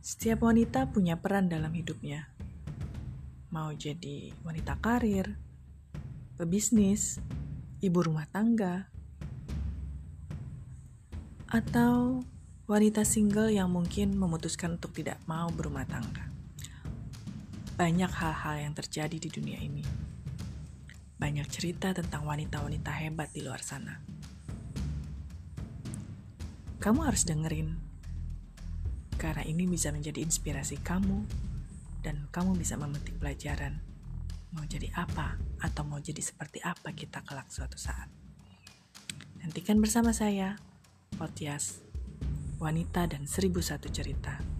Setiap wanita punya peran dalam hidupnya. Mau jadi wanita karir, pebisnis, ibu rumah tangga, atau wanita single yang mungkin memutuskan untuk tidak mau berumah tangga. Banyak hal-hal yang terjadi di dunia ini. Banyak cerita tentang wanita-wanita hebat di luar sana. Kamu harus dengerin, karena ini bisa menjadi inspirasi kamu, dan kamu bisa memetik pelajaran. Mau jadi apa, atau mau jadi seperti apa kita kelak suatu saat. Nantikan bersama saya, podcast Wanita dan Seribu Satu Cerita.